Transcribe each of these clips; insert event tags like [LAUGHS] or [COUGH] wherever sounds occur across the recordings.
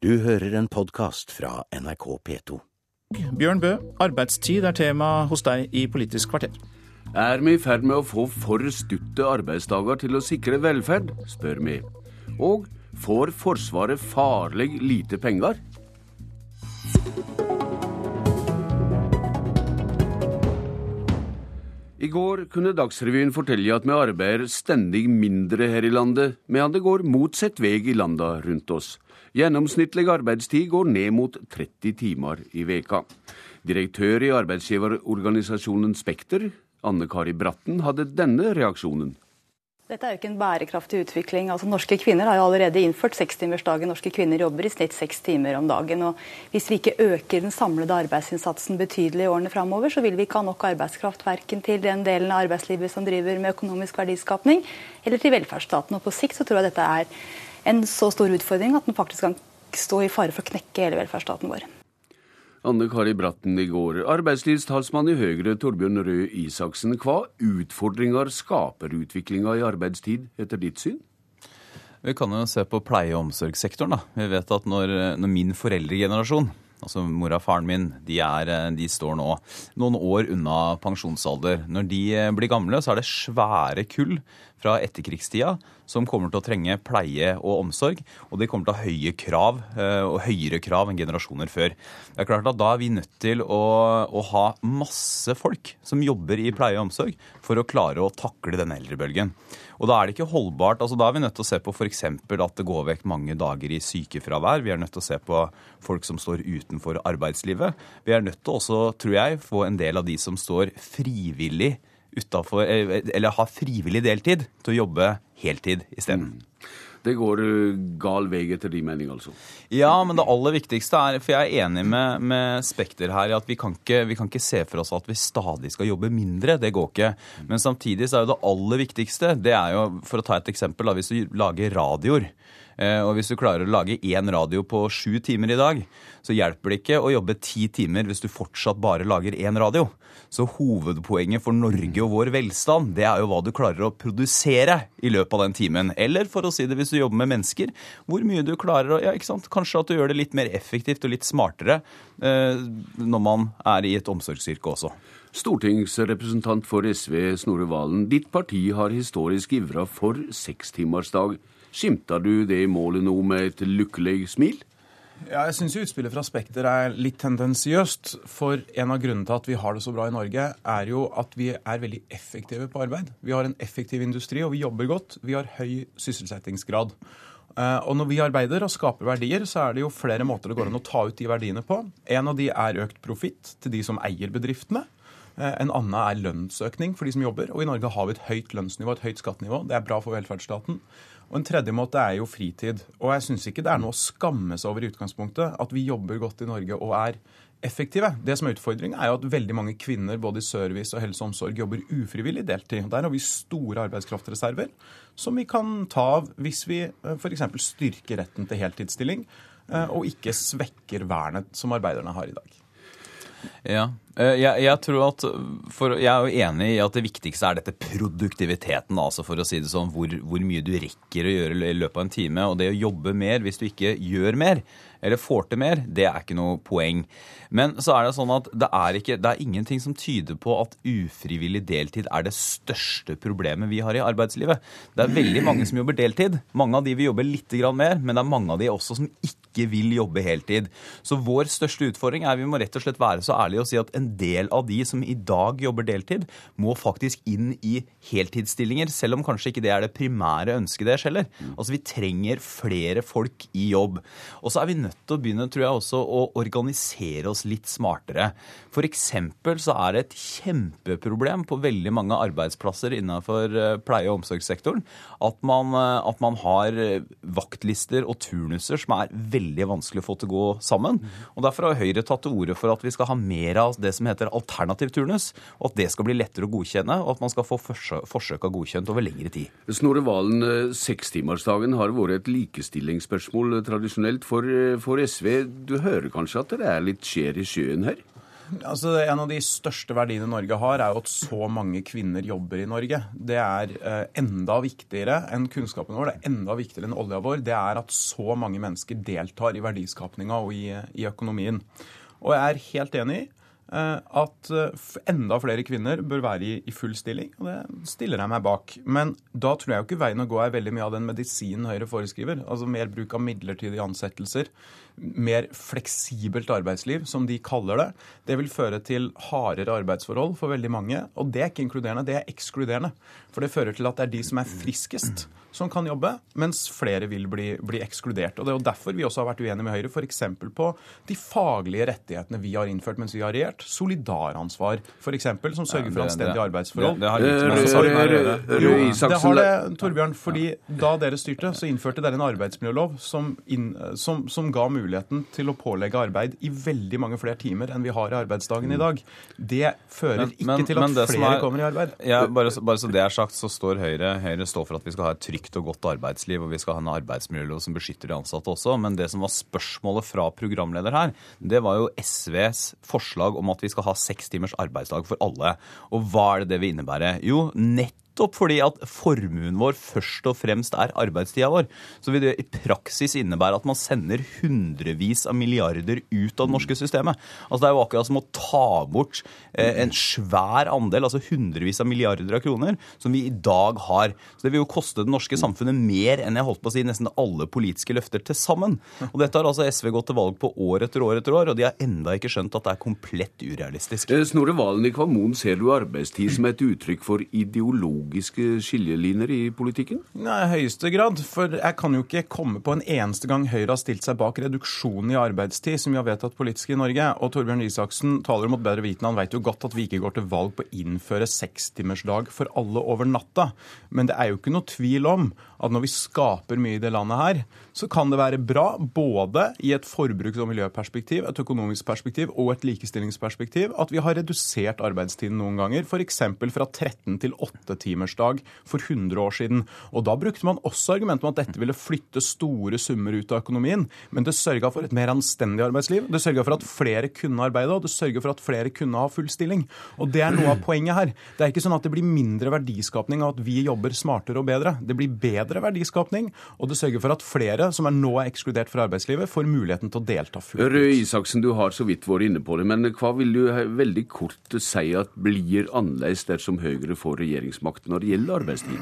Du hører en podkast fra NRK P2. Bjørn Bø, arbeidstid er tema hos deg i Politisk kvarter. Er vi i ferd med å få for stutte arbeidsdager til å sikre velferd, spør vi. Og får Forsvaret farlig lite penger? I går kunne Dagsrevyen fortelle at vi arbeider stendig mindre her i landet, medan det går motsatt vei i landa rundt oss. Gjennomsnittlig arbeidstid går ned mot 30 timer i veka. Direktør i arbeidsgiverorganisasjonen Spekter, Anne Kari Bratten, hadde denne reaksjonen. Dette er jo ikke en bærekraftig utvikling. Altså, norske kvinner har jo allerede innført sekstimersdagen. Norske kvinner jobber i snitt seks timer om dagen. og Hvis vi ikke øker den samlede arbeidsinnsatsen betydelig i årene framover, så vil vi ikke ha nok arbeidskraft verken til den delen av arbeidslivet som driver med økonomisk verdiskapning, eller til velferdsstaten. Og På sikt så tror jeg dette er en så stor utfordring at den faktisk kan stå i fare for å knekke hele velferdsstaten vår. Anne Kari Bratten i går. Arbeidslivstalsmann i Høyre Torbjørn Røe Isaksen, hva utfordringer skaper utviklinga i arbeidstid, etter ditt syn? Vi kan jo se på pleie- og omsorgssektoren. da. Vi vet at når, når min foreldregenerasjon altså mora og faren min, de, er, de, står nå noen år unna pensjonsalder. Når de blir gamle, så er det svære kull fra etterkrigstida som kommer til å trenge pleie og omsorg. Og de kommer til å ha høye krav, eh, og høyere krav enn generasjoner før. Det er klart at Da er vi nødt til å, å ha masse folk som jobber i pleie og omsorg for å klare å takle denne eldrebølgen. Og da er det ikke holdbart. altså Da er vi nødt til å se på f.eks. at det går vekk mange dager i sykefravær. Vi er nødt til å se på folk som står utenfor arbeidslivet. Vi er nødt til også, tror jeg, få en del av de som står frivillig utenfor, eh, eller ha frivillig deltid, til å jobbe heltid isteden. Mm. Det går eh, gal vei etter din mening, altså? Ja, men det aller viktigste er For jeg er enig med, med Spekter her i at vi kan, ikke, vi kan, ikke, se for oss at vi stadig skal jobbe mindre. Det går ikke. Men samtidig så er jo det aller viktigste det er jo, For å ta et eksempel, da, hvis du lager radioer. Eh, og hvis du klarer å lage én radio på sju timer i dag, så hjelper det ikke å jobbe ti timer hvis du fortsatt bare lager én radio. Så hovedpoenget for Norge og vår velstand, det er jo hva du klarer å produsere i løpet av den timen. Eller for å si det hvis du jobber med mennesker, hvor mye du klarer å ja, ikke sant? Kanskje at du gjør det litt mer effektivt og litt smartere eh, når man er i et omsorgsyrke også. Stortingsrepresentant for SV, Snorre Valen. Ditt parti har historisk ivra for sekstimersdag. Skimter du det målet nå med et lykkelig smil? Ja, jeg syns utspillet fra Spekter er litt tendensiøst. For en av grunnene til at vi har det så bra i Norge, er jo at vi er veldig effektive på arbeid. Vi har en effektiv industri, og vi jobber godt. Vi har høy sysselsettingsgrad. Eh, og når vi arbeider og skaper verdier, så er det jo flere måter det går an å ta ut de verdiene på. En av de er økt profitt til de som eier bedriftene. Eh, en annen er lønnsøkning for de som jobber. Og i Norge har vi et høyt lønnsnivå, et høyt skattenivå. Det er bra for velferdsstaten. Og En tredje måte er jo fritid. Og jeg syns ikke det er noe å skamme seg over i utgangspunktet at vi jobber godt i Norge og er effektive. Det som er utfordringen, er jo at veldig mange kvinner både i service og helse og omsorg jobber ufrivillig deltid. Der har vi store arbeidskraftreserver som vi kan ta av hvis vi eh, f.eks. styrker retten til heltidsstilling eh, og ikke svekker vernet som arbeiderne har i dag. Ja, eh, jeg, jeg, tror at for, jeg er jo enig i at det viktigste er dette produktiviteten. altså For å si det sånn, hvor, hvor mye du rekker å gjøre i løpet av en time. Og det å jobbe mer hvis du ikke gjør mer, eller får til mer, det er ikke noe poeng. Men så er det sånn at det er, ikke, det er ingenting som tyder på at ufrivillig deltid er det største problemet vi har i arbeidslivet. Det er veldig mange som jobber deltid. Mange av de vil jobbe litt mer, men det er mange av de også som ikke vil jobbe heltid. Så vår største utfordring er vi må rett og slett være så ærlige og si at en del av de som i dag jobber deltid, må faktisk inn i heltidsstillinger, selv om kanskje ikke det er det primære ønsket deres heller. Altså vi trenger flere folk i jobb. Og så er vi nødt nødt til å begynne tror jeg, også å organisere oss litt smartere. F.eks. så er det et kjempeproblem på veldig mange arbeidsplasser innenfor eh, pleie- og omsorgssektoren at man, eh, at man har eh, vaktlister og turnuser som er veldig vanskelig å få til å gå sammen. Og Derfor har Høyre tatt til orde for at vi skal ha mer av det som heter alternativ turnus, og at det skal bli lettere å godkjenne, og at man skal få forsøka godkjent over lengre tid. Snorre Valen, sekstimersdagen har vært et likestillingsspørsmål tradisjonelt for for SV. Du hører kanskje at det er litt skjer i sjøen her? Altså, En av de største verdiene Norge har, er jo at så mange kvinner jobber i Norge. Det er eh, enda viktigere enn kunnskapen vår, det er enda viktigere enn olja vår. Det er at så mange mennesker deltar i verdiskapninga og i, i økonomien. Og jeg er helt enig i at eh, enda flere kvinner bør være i, full stilling, og det stiller jeg meg bak. Men da tror jeg jo ikke veien å gå er veldig mye av den medisinen Høyre foreskriver. Altså mer bruk av midlertidige ansettelser, mer fleksibelt arbeidsliv, som de kaller det. Det vil føre til hardere arbeidsforhold for veldig mange. Og det er ikke inkluderende, det er ekskluderende. For det fører til at det er de som er friskest, som kan jobbe, mens flere vil bli, bli ekskludert. Og Det er jo derfor vi også har vært uenige med Høyre, f.eks. på de faglige rettighetene vi har innført mens vi har regjert. Solidaransvar, f.eks., som sørger for anstendige arbeidsforhold. Det, har det, Torbjørn. fordi da dere styrte, så innførte dere en arbeidsmiljølov som, inn, som, som ga muligheten til å pålegge arbeid i veldig mange flere timer enn vi har i arbeidsdagen i dag. Det fører men, ikke til at flere er, kommer i arbeid. Ja, bare, bare, så det er sagt, så står Høyre Høyre står for at vi skal ha et trygt og godt arbeidsliv, og vi skal ha en arbeidsmiljølov som beskytter de ansatte også. Men det som var spørsmålet fra programleder her, det var jo SVs forslag om at vi skal ha seks timers arbeidsdag for alle. Og hva er det det vil innebære? Jo, nett nettopp fordi at formuen vår først og fremst er arbeidstida vår, så vil det i praksis innebære at man sender hundrevis av milliarder ut av det norske systemet. Altså Det er jo akkurat som å ta bort eh, en svær andel, altså hundrevis av milliarder av kroner, som vi i dag har. Så Det vil jo koste det norske samfunnet mer enn jeg holdt på å si nesten alle politiske løfter til sammen. Og Dette har altså SV gått til valg på år etter år etter år, og de har enda ikke skjønt at det er komplett urealistisk. Eh, Snorre Valen i Kvamoen, ser du arbeidstid som et uttrykk for ideologi ideologiske skillelinjer i politikken? Nei, høyeste grad. For jeg kan jo ikke komme på en eneste gang Høyre har stilt seg bak reduksjonen i arbeidstid, som vi har vedtatt politisk i Norge. Og Torbjørn Isaksen taler mot bedre vitende. Han vet jo godt at vi ikke går til valg på å innføre sekstimersdag for alle over natta. Men det er jo ikke noe tvil om at når vi skaper mye i det landet her, så kan det være bra både i et forbruks- og miljøperspektiv, et økonomisk perspektiv og et likestillingsperspektiv at vi har redusert arbeidstiden noen ganger, f.eks. fra 13 til 8 timer timersdag for 100 år siden. Og Da brukte man også argumentet om at dette ville flytte store summer ut av økonomien. Men det sørga for et mer anstendig arbeidsliv. Det sørga for at flere kunne arbeide, og det sørga for at flere kunne ha full stilling. Og Det er noe av poenget her. Det er ikke sånn at det blir mindre verdiskapning av at vi jobber smartere og bedre. Det blir bedre verdiskapning, og det sørger for at flere som er nå er ekskludert fra arbeidslivet, får muligheten til å delta fullt ut. Røe Isaksen, du har så vidt vært inne på det, men hva vil du veldig kort si at blir annerledes dersom Høyre får regjeringsmakten? når det gjelder arbeidstid?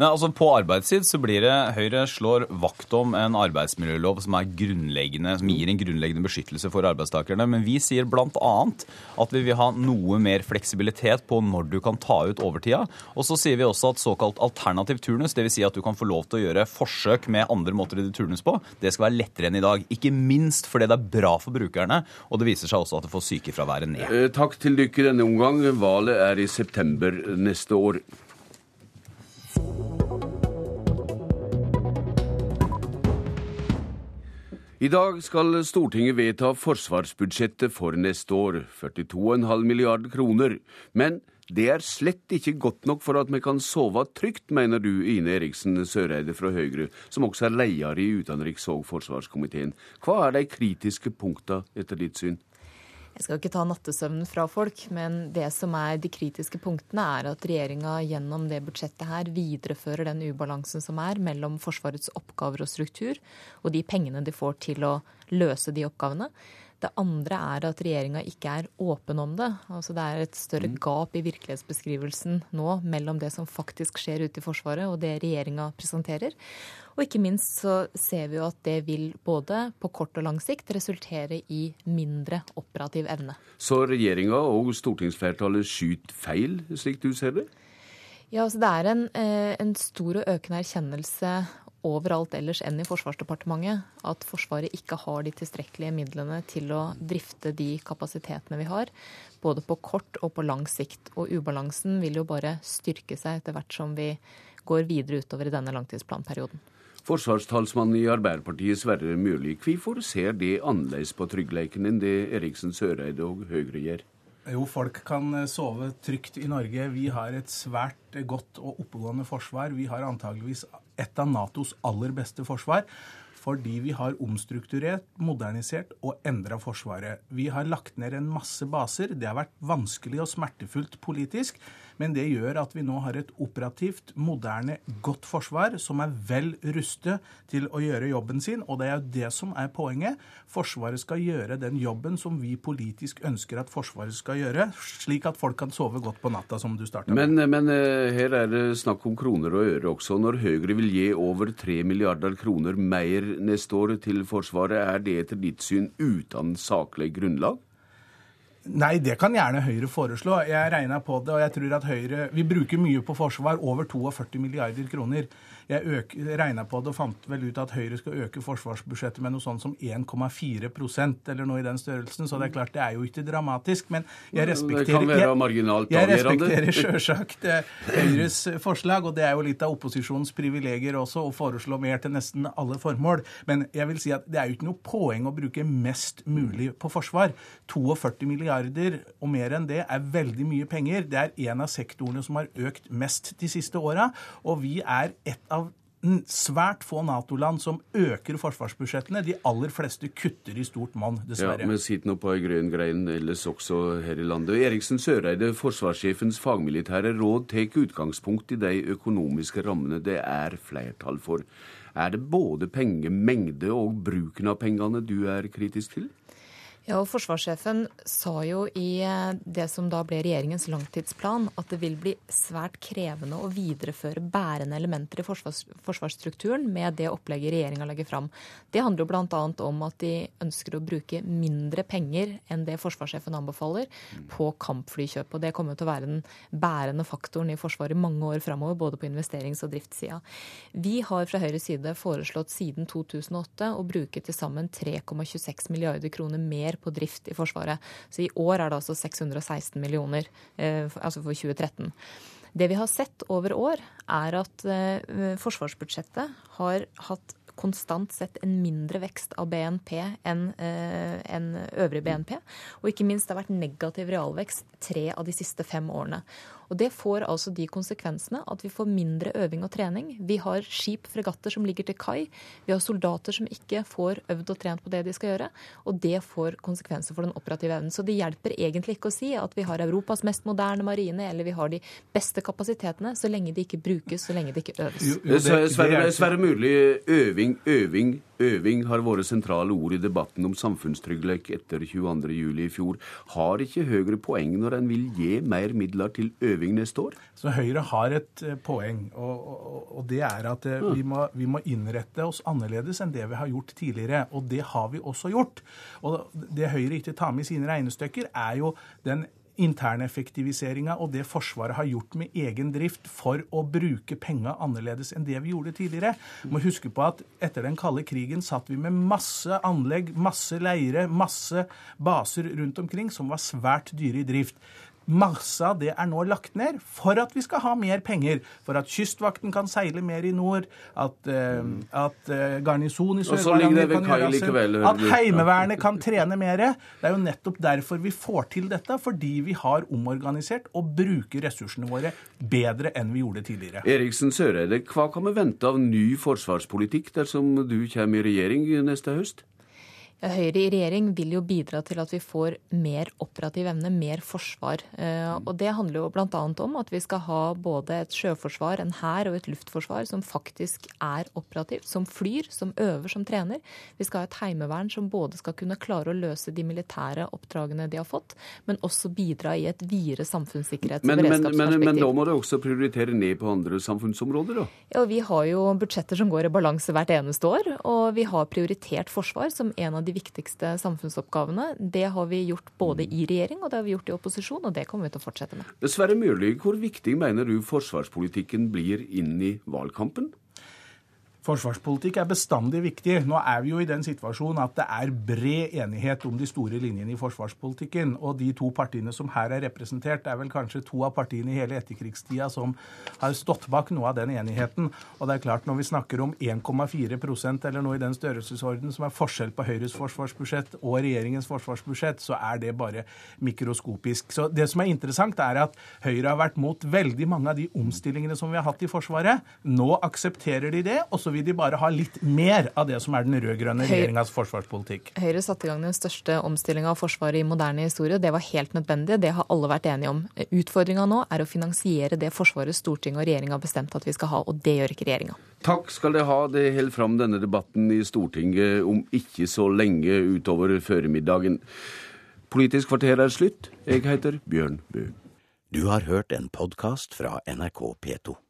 Nei, altså På arbeidstid så blir det Høyre slår vakt om en arbeidsmiljølov som som gir en grunnleggende beskyttelse for arbeidstakerne. Men vi sier bl.a. at vi vil ha noe mer fleksibilitet på når du kan ta ut overtida. Og så sier vi også at såkalt alternativ turnus, dvs. Si at du kan få lov til å gjøre forsøk med andre måter å turnus på, det skal være lettere enn i dag. Ikke minst fordi det er bra for brukerne, og det viser seg også at det får sykefraværet ned. Eh, takk til dere denne omgang. Valget er i september neste år. I dag skal Stortinget vedta forsvarsbudsjettet for neste år, 42,5 milliard kroner. Men det er slett ikke godt nok for at vi kan sove trygt, mener du, Ine Eriksen Søreide fra Høyre, som også er leder i utenriks- og forsvarskomiteen. Hva er de kritiske punktene etter ditt syn? Jeg skal ikke ta nattesøvnen fra folk, men det som er de kritiske punktene, er at regjeringa gjennom det budsjettet her viderefører den ubalansen som er mellom Forsvarets oppgaver og struktur, og de pengene de får til å løse de oppgavene. Det andre er at regjeringa ikke er åpen om det. Altså Det er et større mm. gap i virkelighetsbeskrivelsen nå mellom det som faktisk skjer ute i Forsvaret og det regjeringa presenterer. Og ikke minst så ser vi jo at det vil både på kort og lang sikt resultere i mindre operativ evne. Så regjeringa og stortingsflertallet skyter feil, slik du ser det? Ja, altså Det er en, eh, en stor og økende erkjennelse overalt ellers enn i Forsvarsdepartementet at Forsvaret ikke har de tilstrekkelige midlene til å drifte de kapasitetene vi har, både på kort og på lang sikt. Og ubalansen vil jo bare styrke seg etter hvert som vi går videre utover i denne langtidsplanperioden. Forsvarstalsmannen i Arbeiderpartiet Sverre Myrli, hvorfor ser de annerledes på tryggleiken enn det Eriksen Søreide og Høyre gjør? Jo, folk kan eh, sove trygt i Norge. Vi har et svært godt og oppegående forsvar. Vi har antageligvis et av Natos aller beste forsvar. fordi vi har omstrukturert, modernisert og endra Forsvaret. Vi har lagt ned en masse baser. Det har vært vanskelig og smertefullt politisk. Men det gjør at vi nå har et operativt, moderne, godt forsvar som er vel rustet til å gjøre jobben sin. Og det er jo det som er poenget. Forsvaret skal gjøre den jobben som vi politisk ønsker at Forsvaret skal gjøre, slik at folk kan sove godt på natta, som du starta med. Men, men eh, her er det snakk om kroner og øre også. Når Høyre vil gi over 3 milliarder kroner mer neste år til Forsvaret, er det etter ditt syn uten saklig grunnlag? Nei, det kan gjerne Høyre foreslå. Jeg regna på det, og jeg tror at Høyre Vi bruker mye på forsvar, over 42 milliarder kroner. Jeg regna på det og fant vel ut at Høyre skal øke forsvarsbudsjettet med noe sånt som 1,4% eller noe i den størrelsen. Så det er klart, det er jo ikke dramatisk. Men jeg respekterer, det kan være marginalt jeg, jeg respekterer [LAUGHS] sjølsagt eh, Høyres forslag, og det er jo litt av opposisjonens privilegier også å foreslå mer til nesten alle formål. Men jeg vil si at det er jo ikke noe poeng å bruke mest mulig på forsvar. 42 milliarder og mer enn det er veldig mye penger. Det er en av sektorene som har økt mest de siste åra, og vi er et av svært få Nato-land som øker forsvarsbudsjettene. De aller fleste kutter i stort monn, dessverre. Ja, Men sitter nå på ei grønn grein ellers også her i landet. Eriksen Søreide, forsvarssjefens fagmilitære råd, tar utgangspunkt i de økonomiske rammene det er flertall for. Er det både pengemengde og bruken av pengene du er kritisk til? Ja, og Forsvarssjefen sa jo i eh, det som da ble regjeringens langtidsplan, at det vil bli svært krevende å videreføre bærende elementer i forsvars, forsvarsstrukturen med det opplegget regjeringa legger fram. Det handler jo bl.a. om at de ønsker å bruke mindre penger enn det forsvarssjefen anbefaler på kampflykjøp. Og det kommer til å være den bærende faktoren i Forsvaret mange år framover, både på investerings- og driftssida. Vi har fra Høyres side foreslått siden 2008 å bruke til sammen 3,26 milliarder kroner mer mer på drift i Forsvaret. Så i år er det altså 616 millioner, eh, altså for 2013. Det vi har sett over år, er at eh, forsvarsbudsjettet har hatt konstant sett en mindre vekst av BNP enn eh, en øvrig BNP. Og ikke minst det har vært negativ realvekst tre av de siste fem årene. Og Det får altså de konsekvensene at vi får mindre øving og trening. Vi har skip, fregatter som ligger til kai. Vi har soldater som ikke får øvd og trent på det de skal gjøre. Og det får konsekvenser for den operative evnen. Så det hjelper egentlig ikke å si at vi har Europas mest moderne marine eller vi har de beste kapasitetene, så lenge de ikke brukes, så lenge det ikke øves. Jo, jo, det, Sverre, Sverre Myrli, øving, øving, øving har vært sentrale ord i debatten om samfunnstrygghet etter 22.07. i fjor. Har ikke Høyre poeng når en vil gi mer midler til øving? Øving neste år? Så Høyre har et eh, poeng, og, og, og det er at eh, vi må, vi må, innrette oss annerledes enn det vi har gjort tidligere. Og det har vi også gjort. Og det Høyre ikke tar med i sine regnestykker, er jo den interneffektiviseringa og det Forsvaret har gjort med egen drift for å bruke penga annerledes enn det vi gjorde tidligere. Må huske på at etter den kalde krigen satt vi med masse anlegg, masse leire, masse baser rundt omkring som var svært dyre i drift. Masse av det er nå lagt ned for at vi skal ha mer penger. For at Kystvakten kan seile mer i nord, at, uh, at uh, garnison i Sør-Varanger kan gjøre seg, at Heimevernet kan trene mer. Det er jo nettopp derfor vi får til dette, fordi vi har omorganisert og bruker ressursene våre bedre enn vi gjorde tidligere. Eriksen Søreide, hva kan vi vente av ny forsvarspolitikk dersom du kommer i regjering neste høst? Høyre i regjering vil jo bidra til at vi får mer operativ evne, mer forsvar. Eh, og Det handler jo bl.a. om at vi skal ha både et sjøforsvar, en hær og et luftforsvar som faktisk er operativt, som flyr, som øver, som trener. Vi skal ha et heimevern som både skal kunne klare å løse de militære oppdragene de har fått, men også bidra i et videre samfunnssikkerhets- og beredskapsperspektiv. Men, men, men, da må det også prioritere ned på andre samfunnsområder, da? Ja, Vi har jo budsjetter som går i balanse hvert eneste år, og vi har prioritert forsvar som en av de viktigste samfunnsoppgavene. Det har vi gjort både i regjering og det har vi gjort i opposisjon, og det kommer vi til å fortsette med. Sverre Myrli, hvor viktig mener du forsvarspolitikken blir inn i valgkampen? Forsvarspolitikk er bestandig viktig. Nå er vi jo i den situasjonen at det er bred enighet om de store linjene i forsvarspolitikken. Og de to partiene som her er representert, er vel kanskje to av partiene i hele etterkrigstida som har stått bak noe av den enigheten. Og det er klart, når vi snakker om 1,4% eller noe i den størrelsesorden som er forskjell på Høyres forsvarsbudsjett og regjeringens forsvarsbudsjett, så er det bare mikroskopisk. Så det som er interessant, er at Høyre har vært mot veldig mange av de omstillingene som vi har hatt i Forsvaret. Nå aksepterer de det. og så vil de bare ha litt mer av det som er den rød-grønne regjeringas forsvarspolitikk. Høyre satte i gang den største omstillinga av Forsvaret i moderne historie. Det var helt nødvendig, det har alle vært enige om. Utfordringa nå er å finansiere det Forsvaret Stortinget og regjeringa har bestemt at vi skal ha, og det gjør ikke regjeringa. Takk skal dere ha. Det holder fram denne debatten i Stortinget om ikke så lenge utover føremiddagen. Politisk kvarter er slutt. Jeg heter Bjørn Bø. Du har hørt en podkast fra NRK P2.